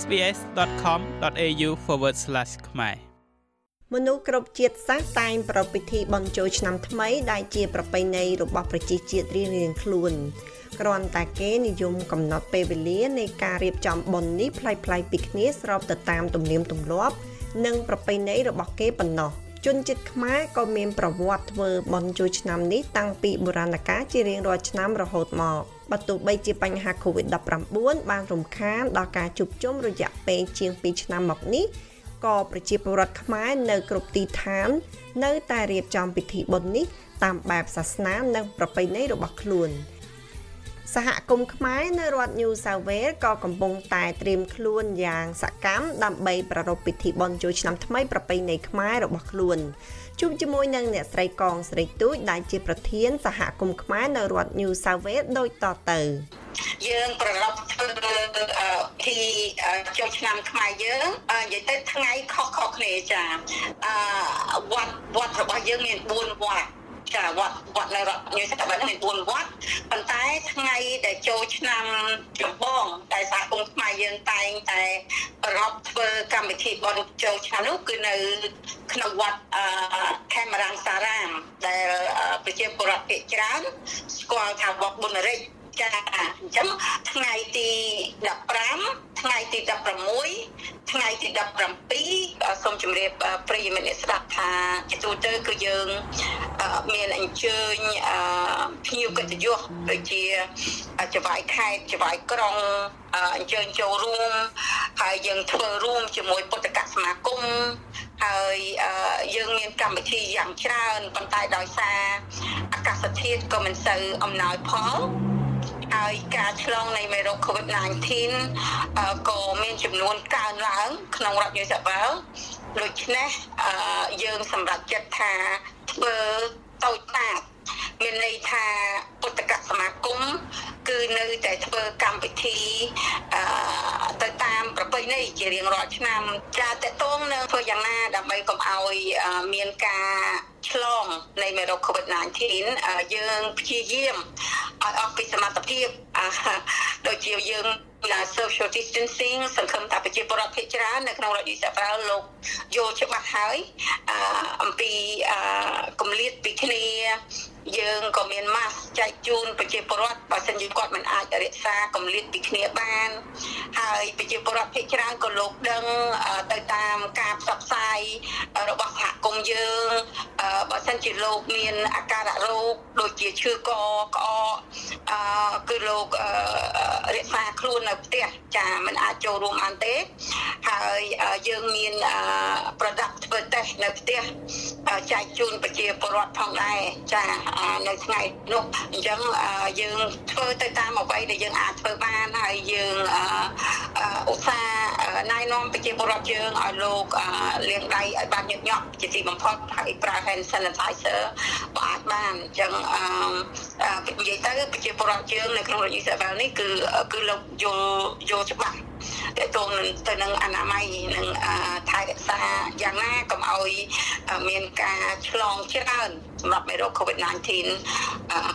sbs.com.au/ ខ្មែរមនុស្សគ្រប់ជាតិសាសន៍តែងប្រពៃពិធីបុណ្យចូលឆ្នាំថ្មីដែលជាប្រពៃណីរបស់ប្រជាជាតិរៀងៗខ្លួនគ្រាន់តែគេនិយមកំណត់ពេលវេលានៃការរៀបចំបុណ្យនេះប្លែកៗពីគ្នាស្របទៅតាមទំនៀមទម្លាប់ និងប្រពៃណីរបស់គេប៉ុណ្ណោះ ជនជាតិខ្មែរក៏មានប្រវត្តិធ្វើបុណ្យចូលឆ្នាំនេះតាំងពីបុរាណកាលជារៀងរាល់ឆ្នាំរហូតមកបើទោះបីជាបញ្ហា COVID-19 បានរំខានដល់ការជួបជុំរយៈពេលជាង2ឆ្នាំមកនេះក៏ប្រជាពលរដ្ឋខ្មែរនៅគ្រប់ទីឋាន នៅតែរៀបចំពិធីបុណ្យនេះតាមបែបសាសនានិងប្រពៃណីរបស់ខ្លួន សហគមន៍ខ្មែរនៅរដ្ឋ New South Wales ក៏កំពុងតែត្រៀមខ្លួនយ៉ាងសកម្មដើម្បីប្រារព្ធពិធីបុណ្យចូលឆ្នាំថ្មីប្រពៃណីខ្មែររបស់ខ្លួនជួបជាមួយនឹងអ្នកស្រីកងស្រីទូចដែលជាប្រធានសហគមន៍ខ្មែរនៅរដ្ឋ New South Wales ដូចតទៅយើងប្រឡប់ធ្វើពីចូលឆ្នាំខ្មែរយើងនិយាយទៅថ្ងៃខុសៗគ្នាចាអឺវត្តវត្តរបស់យើងមាន4វត្ត ចាវត្តវត្តនៅរដ្ឋញូវសេតាបានមាន4វត្តប៉ុន្តែថ្ងៃដែលចូលឆ្នាំចម្បងដែលសហគមន៍ខ្មែរយើងតែងតែប្រពធ្វើកម្មវិធីបុណ្យចូលឆ្នាំនោះគឺនៅក្នុងវត្តអឺខេមរាំងសារាមដែលប្រជាពលរដ្ឋភាគច្រើនស្គាល់ថាវត្តបុណ្យរិទ្ធចាអញ្ចឹងថ្ងៃទី15ថ្ងៃទី16 ថ្ងៃទី17សូមជម្រាបប្រិយមិត្តអ្នកស្ដាប់ថាជាទូទៅគឺយើងមានអញ្ជើញភ្ញៀវកិត្តិយសដូចជាចវាយខេត្តចវាយក្រុងអញ្ជើញចូលរួមហើយយើងធ្វើរួមជាមួយពុទ្ធកសមាគមហើយយើងមានកម្មវិធីយ៉ាងច្រើនប៉ុន្តែដោយសារអាកាសធាតុក៏មិនសូវអំណោយផល ហើយការឆ្លងនៃមេរោគ COVID-19 ក៏មានចំនួនកើនឡើង ក្នុងរដ្ឋយូសាវែលដូច្នេះយើងសម្រេចចិត្តថាធ្វើតូចតាចមានន័យថាពុទ្ធកសមាគមគឺនៅតែធ្វើកម្មវិធីអឺទៅតាមប្រពៃណីជារៀងរាល់ឆ្នាំចាតតងនឹងធ្វើយ៉ាងណាដើម្បីកុំឲ្យមានការឆ្លងនៃមេរោគ COVID-19 យើងព្យាយាម ឲ្យអស់ពីសមត្ថភាពដូចជាយើង social distancing សង្ឃឹមថាប្រជាពលរដ្ឋភាគច្រើននៅក្នុងរដ្ឋយូសាវែលលោកយល់ច្បាស់ហើយអំពីគម្លាតពីគ្នាយើងក៏មានម៉ាស់ចែកជូនប្រជាពលរដ្ឋបើសិនជាគាត់មិនអាចរក្សាកម្រិតពីគ្នាបាន ហើយប្រជាពលរដ្ឋភាគច្រើនក៏លោកដឹងទៅតាមការផ្សព្វផ្សាយ របស់សហគមន៍យើងបើសិនជាលោកមានអាការៈរោគដូចជាឈឺកក្អកគឺលោករក្សាខ្លួននៅផ្ទះចាមិនអាចចូលរួមបានទេហើយយើងមាន product ធ្វើតេស្តនៅផ្ទះចែកជូនប្រជាពលរដ្ឋផងដែរចានៅថ្ងៃនោះអញ្ចឹងយើងធ្វើទៅតាមអ្វីដែលយើងអាចធ្វើបានហើយយើងឧស្សាហ៍ណែនាំប្រជាពលរដ្ឋយើងឲ្យលោកលាងដៃឲ្យបានញឹកញាប់ជាទីបំផុតហើយប្រើ hand sanitizer បើអាចបានអញ្ចឹងនិយាយទៅប្រជាពលរដ្ឋយើងនៅក្នុងរដ្ឋាភិបាលនេះគឺគឺលោកយល់យល់ច្បាស់តទៅនឹងទៅនឹងអនាម័យនឹងថែរក្សាយ៉ាងណាកុំឲ្យមានការឆ្លងច្រើនសម្រាប់មេរោគ COVID-19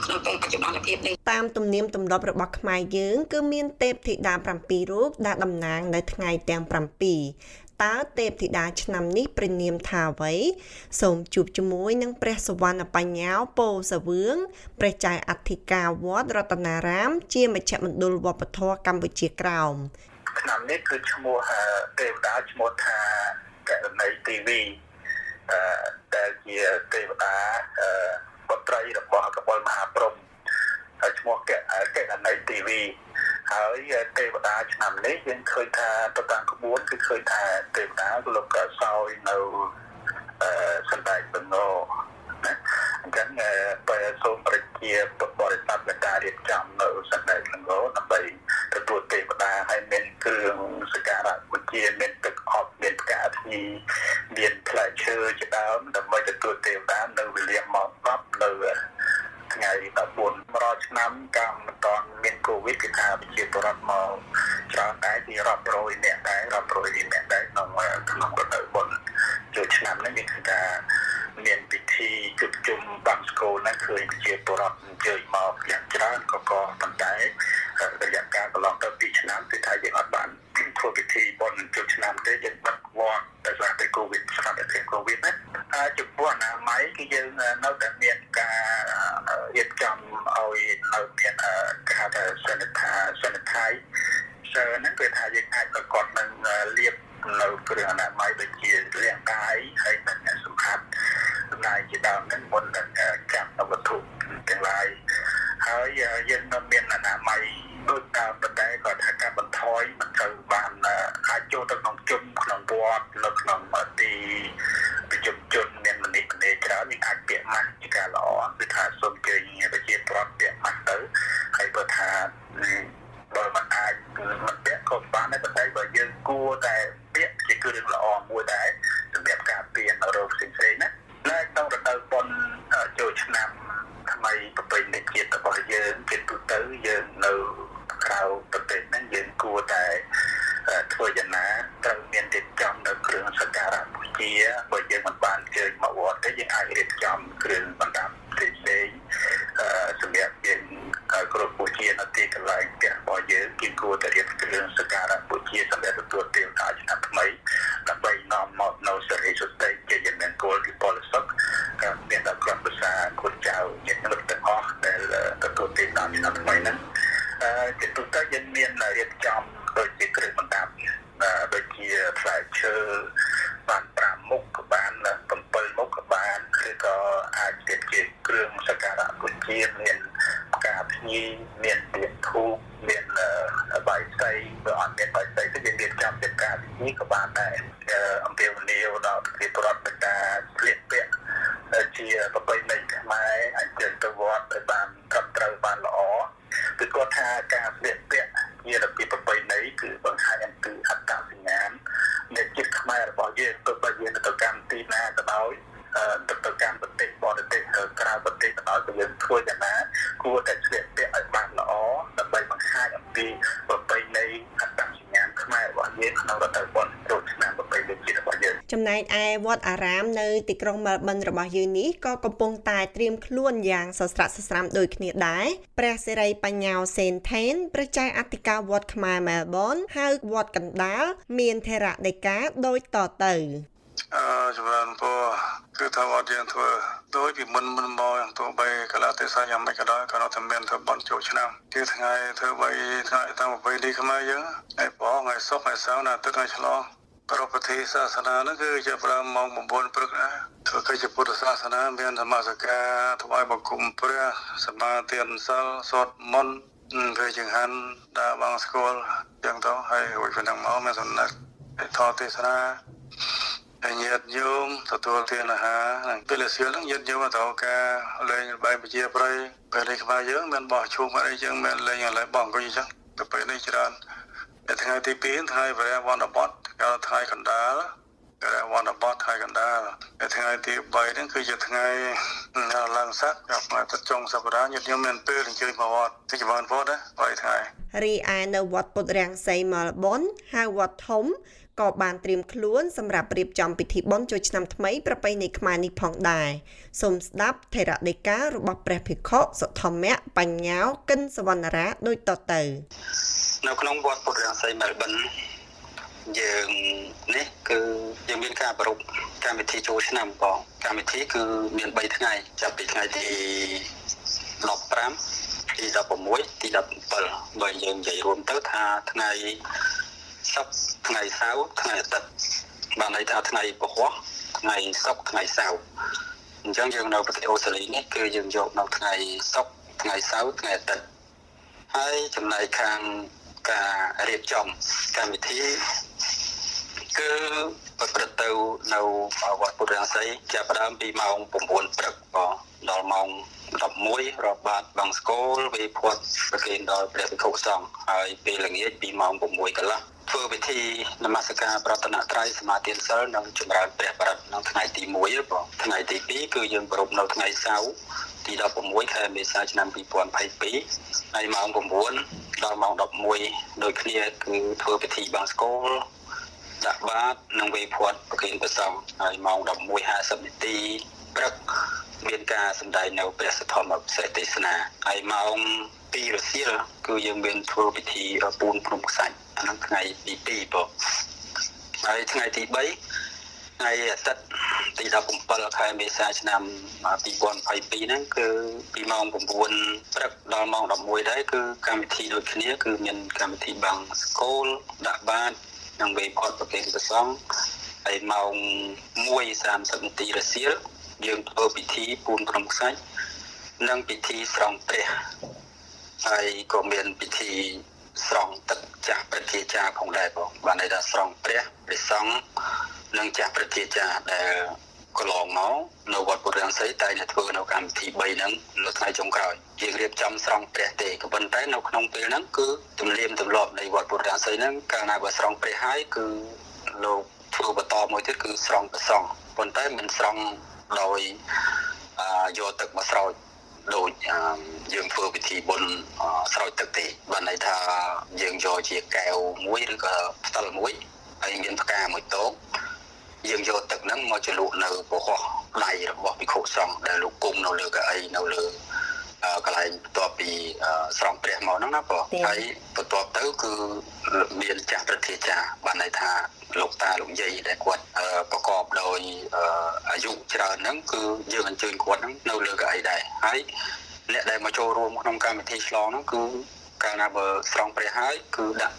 ក្នុងពេលបច្ចុប្បន្នភាពនេះតាមទំនៀមទម្លាប់របស់ខ្មែរយើង គឺមានទេពធីតា7រូបដែលតំណាងនៅថ្ងៃទាំង7 តើទេពធីតាឆ្នាំនេះព្រះនាមថាអ្វីសូមជួបជាមួយនឹងព្រះសវណ្ណបញ្ញោពោសវឿងព្រះចៅអធិការវត្តរតនារាម ជាមជ្ឈមណ្ឌលវប្បធម៌កម្ពុជាក្រោមឆ្នាំនេះគឺឈ្មោះទេវតាឈ្មោះថាកណីទេវីអឺដែលជាទេវតាអឺបុត្រីរបស់កបុលមហាព្រំហើយ ឈ្មោះកកណីទេវីហើយទេវតាឆ្នាំនេះយើងឃើញថាទៅតាមក្បួនគឺឃើញថាទេវតាលោកក៏សោយនៅអឺសណ្ដែកបន្នោណាអញ្ចឹងបើសូមប្រជាបរិស័ទមេត្តារៀបចំនៅសណ្ដែកលងដើម្បីទទួលទេវតាហើយមានគ្រឿងសក្ការៈបូជាមានទឹកអប់មានផ្កាធ្ញីមានផ្លែឈើជាដើមដើម្បីទទួលទេវតានៅវេលាម៉ោង10នៅ ថ្ងៃ14រាល់ឆ្នាំកម្មមិនតន់មានកូវីដគឺថាប្រជាពលរដ្ឋមកច្រើនដែរពីរាប់រយនាក់ដែររាប់រយនាក់ដែរក្នុងក្នុងរដូវបុណ្យចូលឆ្នាំនេះមានថាមានពិធីជួបជុំបាំងស្គូលហ្នឹងឃើញប្រជាពលរដ្ឋអញ្ជើញមកយ៉ាងច្រើនក៏ក៏ប៉ុន្តែរយៈកាលកន្លងទៅ2ឆ្នាំគឺថាយើងអត់បានធ្វើពិធី វត្តដោយសារតែកូវីដស្រាប់តែកូវីដណាហើយចំពោះអនាម័យគឺយើងនៅតែមានការរៀបចំឲ្យនៅមានការហៅថា sanitize sanitize ហ្នឹងគឺថាយើងអាចប្រកបនឹងលាបនៅគ្រឿងអនាម័យដូចជាលាងកាយហើយ ម៉ាស់ជាការល្អគឺថាសូមជើញប្រជាប្រដ្ឋពាក់ម៉ាស់ទៅហើយបើថាបើមិនអាចមិនពាក់ក៏បានដែរប៉ុន្តែបើយើងគួរតែពាក់ជាគ្រឿងល្អមួយដែរសម្រាប់ការពាររោគផ្សេងៗណានៅក្នុងរដូវបុណ្យចូលឆ្នាំថ្មីប្រពៃណីជាតិរបស់យើងជាទូទៅយើងនៅក្រៅប្រទេសហ្នឹងយើងគួរតែធ្វើយ៉ាងណាត្រូវមានរៀបចំនៅគ្រឿងសក្ការៈបូជាបើយើងមិនបានជើញមកវត្តទេយើងអាចរៀប ចំគ្រឿងបណ្ដាប់ផ្សេងៗសម្រាប់យើងគ្រប់បូជានៅទីកន្លែងផ្ទះរបស់យើងគឺគួរតែរៀបគ្រឿងសក្ការៈបូជាសម្រាប់ទទួលទានការឆ្នាំថ្មីដើម្បីនាំមកនៅសេរីសុទ្ធតែជាយ៉ាងមានគោលពីពលសុខមានដល់ក្រុមប្រសាគុណចៅញាតិមិត្តទាំងអស់ដែលទទួលទានការឆ្នាំថ្មីហ្នឹងជាទូទៅយើងមានរៀបចំដូចជាគ្រឿងបណ្ដាប់ដូចជាផ្លែឈើបាន5មុខក៏បាន7មុខក៏បានឬក៏អាចទៀតជាគ្រឿងសក្ការៈបូជាមានផ្កាភ្ញីមានទៀនធូបមានបាយសីបើអត់មានបាយសីទៅយើងរៀបចំជាការភ្ញីក៏បានដែរអំពាវនាវដល់ប្រជាពលរដ្ឋទៅការស្លៀកពាក់ជាប្រពៃណីខ្មែរអញ្ជើញទៅវត្តឲ្យបានត្រឹមត្រូវបានល្អគឺគាត់ថាការស្លៀកពាក់ជារបៀបប្រពៃណីគឺបង្ហាញអំពីអត្តសញ្ញាណនៃជាតិ ខ្មែររបស់យើងទោះបីយើងទៅកម្មទីណាក៏ដោយទៅទៅកម្មប្រទេសបរទេសក្រៅប្រទេសក៏ដោយក៏យើងធ្វើយ៉ាងណាគួរតែស្លៀកពាក់ឲ្យបានល្អដើម្បីបង្ហាញអំពីប្រពៃណីអត្តសញ្ញាណខ្មែររបស់យើងក្នុងរដូវបុណ្យ ចំណែកឯវត្តអារាមនៅទីក្រុងមែលប៊នរបស់យើងនេះក៏កំពុងតែត្រៀមខ្លួនយ៉ាងសស្រាក់សស្រាំដូចគ្នាដែរព្រះសិរីបញ្ញោសេនថេនប្រជាអធិការវត្តខ្មែរមែលប៊នហៅវត្តកណ្ដាលមានថេរដីកាដូចតទៅអឺចម្រើនពរគឺថាវត្តយើងធ្វើដោយពីមុនមុនមកយ៉ាងទោះបីកលាទេសៈយ៉ាងម៉េចក៏ដោយក៏នៅតែមានធ្វើបន់ចូលឆ្នាំគឺថ្ងៃធ្វើបីថ្ងៃតាមប្រពៃណីខ្មែរយើងថ្ងៃបងថ្ងៃសុក្រថ្ងៃសៅរ៍ណាទឹកថ្ងៃឆ្លង ប្រពៃសាសនាហ្នឹងគឺជាប្រាំម៉ោង9ព្រឹកណាធ្វើកិច្ចពុទ្ធសាសនាមានធម្មសកាថ្វាយបង្គំព្រះសមាទានសិលសូត្រមន្តពេលចង្ហាន់ដើរបងស្គាល់ចឹងទៅហើយរួចពីហ្នឹងមកមានសំណាក់ថតទេសនាហើយញាតិញោមទទួលទានអាហារពេលសៀលហ្នឹងញាតិញោមទៅការលេងបែបប្រជាប្រិយពេលនេះខ្មែរយើងមានបោះឈូងអីចឹងមានលេងឥឡូវបោះអង្គុយចឹងទៅពេលនេះច្រើន ថ្ងៃទី2ថ្ងៃព្រះវណ្ណបតកាលថ្ងៃកណ្ដាលព្រះវណ្ណបតថ្ងៃកណ្ដាលថ្ងៃទី3ហ្នឹងគឺជាថ្ងៃឡើងស័កចាប់មកទឹកចុងសប្តាហ៍ញាតិញោមមានពេលអញ្ជើញមកវត្តទីបានវត្តណា3ថ្ងៃរីឯនៅវត្តពុទ្ធរាំងសីមលបុនហៅវត្តធំ ក៏បានត្រៀមខ្លួនសម្រាប់រៀបចំពិធីបុណ្យចូលឆ្នាំថ្មីប្រពៃណីខ្មែរនេះផងដែរសូមស្ដាប់ថេរដីការបស់ព្រះភិក្ខុសុធម្មៈបញ្ញោកិនសវណ្ណរាដូចតទៅនៅក្នុងវត្តពុទ្ធរាសីមែលប៊នយើងនេះគឺយើងមានការប្រពកម្មវិធីចូលឆ្នាំបងកម្មវិធីគឺមាន3ថ្ងៃចាប់ពីថ្ងៃទី15ទី16ទី17បើយើងនិយាយរួមទៅថាថ្ងៃសុក្រ ថ្ងៃសៅរ៍ថ្ងៃអាទិត្យបានន័យថាថ្ងៃពហុថ្ងៃសុក្រថ្ងៃសៅរ៍អញ្ចឹងយើងនៅប្រទេសអូស្ត្រាលីនេះគឺយើងយកនៅថ្ងៃសុក្រថ្ងៃសៅរ៍ថ្ងៃអាទិត្យហើយចំណែកខាងការរៀបចំកម្មវិធីគឺប្រព្រឹត្តទៅនៅវត្តពុទ្ធរាសីចាប់ផ្ដើមពីម៉ោង9ព្រឹកបងដល់ម៉ោង 11រាប់បាតបางស្គលវេផាត់ប្រគេនដល់ព្រះភិក្ខុសង្ឃហើយពេលល្ងាចពីម៉ោង6កន្លះធ្វើពិធីនមស្ការប្រតនត្រ័យសមាទានសិលនិងចម្រើនព្រះបរិត្តនៅថ្ងៃទី1បងថ្ងៃទី2គឺយើងប្រពនៅថ្ងៃសៅរ៍ទី16ខែមេសាឆ្នាំ2022ហើយម៉ោង9ដល់ម៉ោង11ដូចគ្នាគឺធ្វើពិធីបង្សកលដាក់បាតនិងវេផាត់ប្រគេនព្រះសង្ឃហើយម៉ោង11:50នាទីព្រឹកមាន ការសម្ដែងនៅព្រះសទ្ធម្មពិសេសទេសនាហើយម៉ោង2រសៀលគឺយើងមានធ្វើពិធីពូនភ្នំខ្សាច់អាហ្នឹងថ្ងៃទី2បងហើយថ្ងៃទី3ថ្ងៃអាទិត្យទី17ខែមេសាឆ្នាំ2022ហ្នឹងគឺពីម៉ោង9ព្រឹកដល់ម៉ោង11ដែរគឺកម្មវិធីដូចគ្នាគឺមានកម្មវិធីបាំងស្គលដាក់បាតនិងវេផតប្រគេនព្រះសង្ឃហើយម៉ោង1:30នាទីរសៀល យើងធ្វើពិធីពូនក្រុមខ្សាច់និងពិធីស្រង់ព្រះហើយក៏មានពិធីស្រង់ទឹកចាស់ប្រជាចាផងដែរបងបានន័យថាស្រង់ព្រះព្រះសង្ឃនិងចាស់ប្រជាចាដែលកន្លងមកនៅវត្តពុទ្ធរាំងសីតែតែធ្វើនៅកម្មវិធី3ហ្នឹងនៅថ្ងៃចុងក្រោយយើងរៀបចំស្រង់ព្រះទេក៏ប៉ុន្តែនៅក្នុងពេលហ្នឹងគឺទំនៀមទម្លាប់នៃវត្តពុទ្ធរាំងសីហ្នឹងកាលណាបើស្រង់ព្រះហើយគឺលោកធ្វើបន្តមួយទៀតគឺស្រង់ប្រសងប៉ុន្តែមិនស្រង់ ដោយយកទឹកមកស្រោចដូចយើងធ្វើពិធីបុណ្យស្រោចទឹកទេបានន័យថាយើងយកជាកែវមួយឬក៏ផ្តិលមួយហើយមានផ្កាមួយតោកយើងយកទឹកហ្នឹងមកជ្រលក់នៅពហោះដៃរបស់ភិក្ខុសង្ឃដែលលោកគុំនៅលើកៅអីនៅលើ កន្លែងបន្ទាប់ពីស្រង់ព្រះមកហ្នឹងណាបងហើយបន្ទាប់ទៅគឺមានចាស់ប្រតិចាបានន័យថាលោកតាលោកយាយដែលគាត់ប្រកបដោយអាយុច្រើនហ្នឹងគឺយើងអញ្ជើញគាត់ហ្នឹងនៅលើកៅអីដែរហើយអ្នកដែលមកចូលរួមក្នុងកម្មវិធីឆ្លងហ្នឹងគឺកាលណាបើស្រង់ព្រះហើយគឺដាក់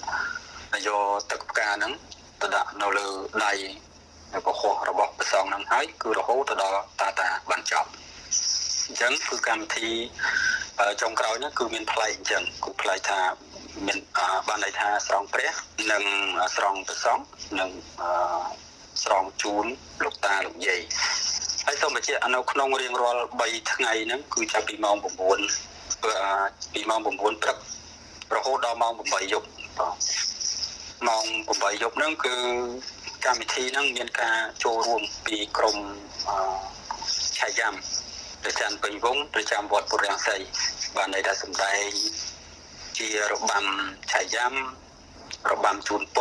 យកទឹកផ្កាហ្នឹងទៅដាក់នៅលើដៃពហុរបស់ព្រះសង្ឃហ្នឹងហើយគឺរហូតទៅដល់តាតាបានចប់ អញ្ចឹងគឺកម្មវិធីចុងក្រោយនេះគឺមានផ្លែកអញ្ចឹងគឺផ្លែកថាមានបានន័យថាស្រង់ព្រះនិងស្រង់ព្រះសង្ឃនិងស្រង់ជូនលោកតាលោកយាយហើយសូមបញ្ជាក់នៅក្នុងរៀងរាល់3ថ្ងៃហ្នឹងគឺចាប់ពីម៉ោង9ពីម៉ោង9ព្រឹករហូតដល់ម៉ោង8យប់បាទម៉ោង8យប់ហ្នឹងគឺកម្មវិធីហ្នឹងមានការចូលរួមពីក្រុមឆាយ៉ាំ ប្រចាំពេញវងប្រចាំវត្តពុរាំងសីបានន័យថាសំដែងជារបាំឆាយ៉ាំរបាំជូនព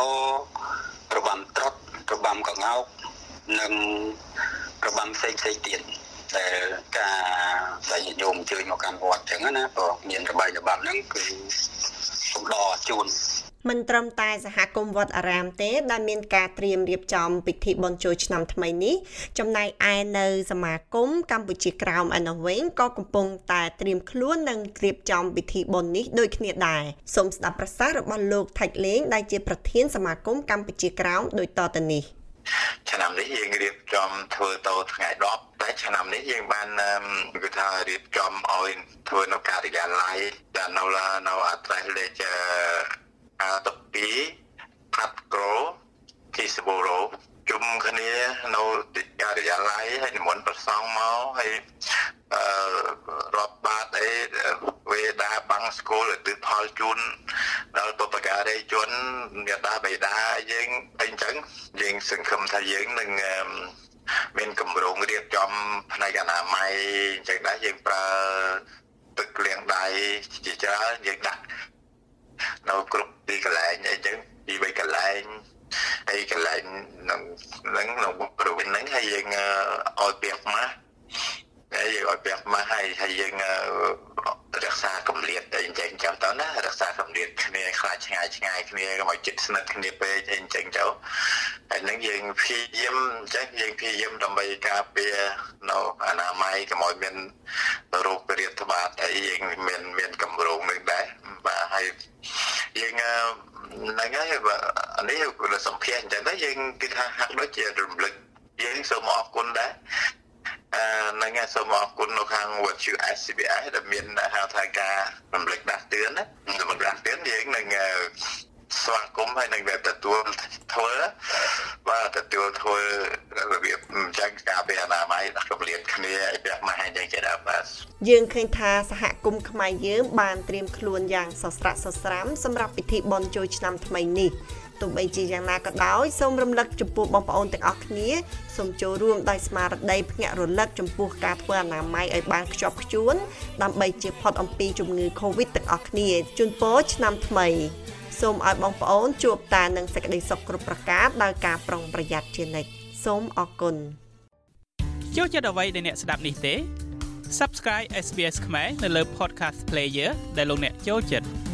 របាំត្រុតរបាំកងោកនិងរបាំផ្សេងផ្សេងទៀតដែលការដែលញោមជើញមកកាន់វត្តចឹងណាព្រោះមានរបាយរបាំហ្នឹងគឺកំដរជូន មិនត្រឹមតែសហគមន៍វត្តអារាមទេ ដែលមានការត្រៀមរៀបចំពិធីបុណ្យចូលឆ្នាំថ្មីនេះចំណែកឯនៅសមាគមកម្ពុជាក្រោមឯនោះវិញក៏កំពុងតែត្រៀមខ្លួននិងរៀបចំពិធីបុណ្យនេះដូចគ្នាដែរសូមស្ដាប់ប្រសាសន៍របស់លោកថៃលេងដែលជាប្រធានសមាគមកម្ពុជាក្រោមដូចតទៅនេះឆ្នាំនេះយើងរៀបចំធ្វើតថ្ងៃ10តែឆ្នាំនេះយើងបានគឺថារៀបចំឲ្យធ្វើនៅការិយាល័យដែលនៅនៅអាត្រេសលេ ខ12ផាត់ក្រូគីសបូរ៉ូជុំគ្នានៅទីការិយាល័យហើយនិមន្តប្រសងមកហើយអឺរាប់បាតអីវេដាបាំងស្គលទិផលជូនដល់បបការីជនមេដាបេដាយើងអីចឹងយើងសង្ឃឹមថាយើងនឹងមានកម្រងរៀបចំផ្នែកអនាម័យអញ្ចឹងដែរយើងប្រើទឹកលាងដៃជាច្រើនយើងដាក់ នៅគ្រប់ទីកន្លែងអីចឹងពីបីកន្លែងហើយកន្លែងនឹងនឹងនៅប្រវេណហ្នឹងហើយយើងឲ្យពាក់ម៉ាស់ហើ យយើងឲ្យពាក់ម៉ាស់ហើយហើយយើងរក្សាកម្រិតអីអញ្ចឹងចាំតើណារក្សាកម្រិតគ្នាខ្លាចឆ្ងាយឆ្ងាយគ្នាកុំឲ្យចិត្តស្និទ្ធគ្នាពេកអីអញ្ចឹងទៅហើយនឹងយើងព្យាយាមអញ្ចឹងយើងព្យាយាមដើម្បីការពារនៅអនាម័យកុំឲ្យមានរោគរាតត្បាតអីយើងមានមានកម្រងនឹងដែរបាទហើយយើងហ្នឹងហើយអានេះគឺសម្ភារអញ្ចឹងទៅយើងគឺថាហាក់ដូចជារំលឹកយើងសូមអរគុណដែរអឺ ហ្នឹងហើយសូមអរគុណនៅខាង Virtue SCBI ដែលមានហៅថាការរំលឹកដាស់តឿនណារំលឹកដាស់តឿនយើងនឹងស្វាគមន៍ហើយនឹងទទួលធ្វើបាទទទួលធ្វើរបៀបចាញ់ការពារអនាម័យដាក់កម្រិតគ្នាឲ្យពាក់ម៉ាស់ហើយយ៉ាងជាដើមបាទយើងឃើញថាសហគមន៍ខ្មែរយើងបានត្រៀមខ្លួនយ៉ាងសស្រាក់សស្រាំសម្រាប់ពិធីបុណ្យចូលឆ្នាំថ្មីនេះ ទោះបីជាយ៉ាងណាក៏ដោយសូមរំលឹកចំពោះបងប្អូនទាំងអស់គ្នាសូមចូលរួមដោយស្មារតីភ្ញាក់រលឹកចំពោះការធ្វើអនាម័យឲ្យបានខ្ជាប់ខ្ជួនដើម្បីជៀសផុតអំពីជំងឺ Covid ទាំងអស់គ្នាជូនពរឆ្នាំថ្មីសូមឲ្យបងប្អូនជួបតែនឹងសេចក្តីសុខគ្រប់ប្រការដោយការប្រុងប្រយ័ត្នជានិច្ចសូមអរគុណចូលចិត្តអ្វីដែលអ្នកស្ដាប់នេះទេ Subscribe SBS ខ្មែរនៅលើ Podcast Player ដែលលោកអ្នកចូលចិត្ត